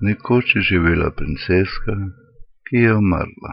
Nekoč je živela princeska, ki je umrla.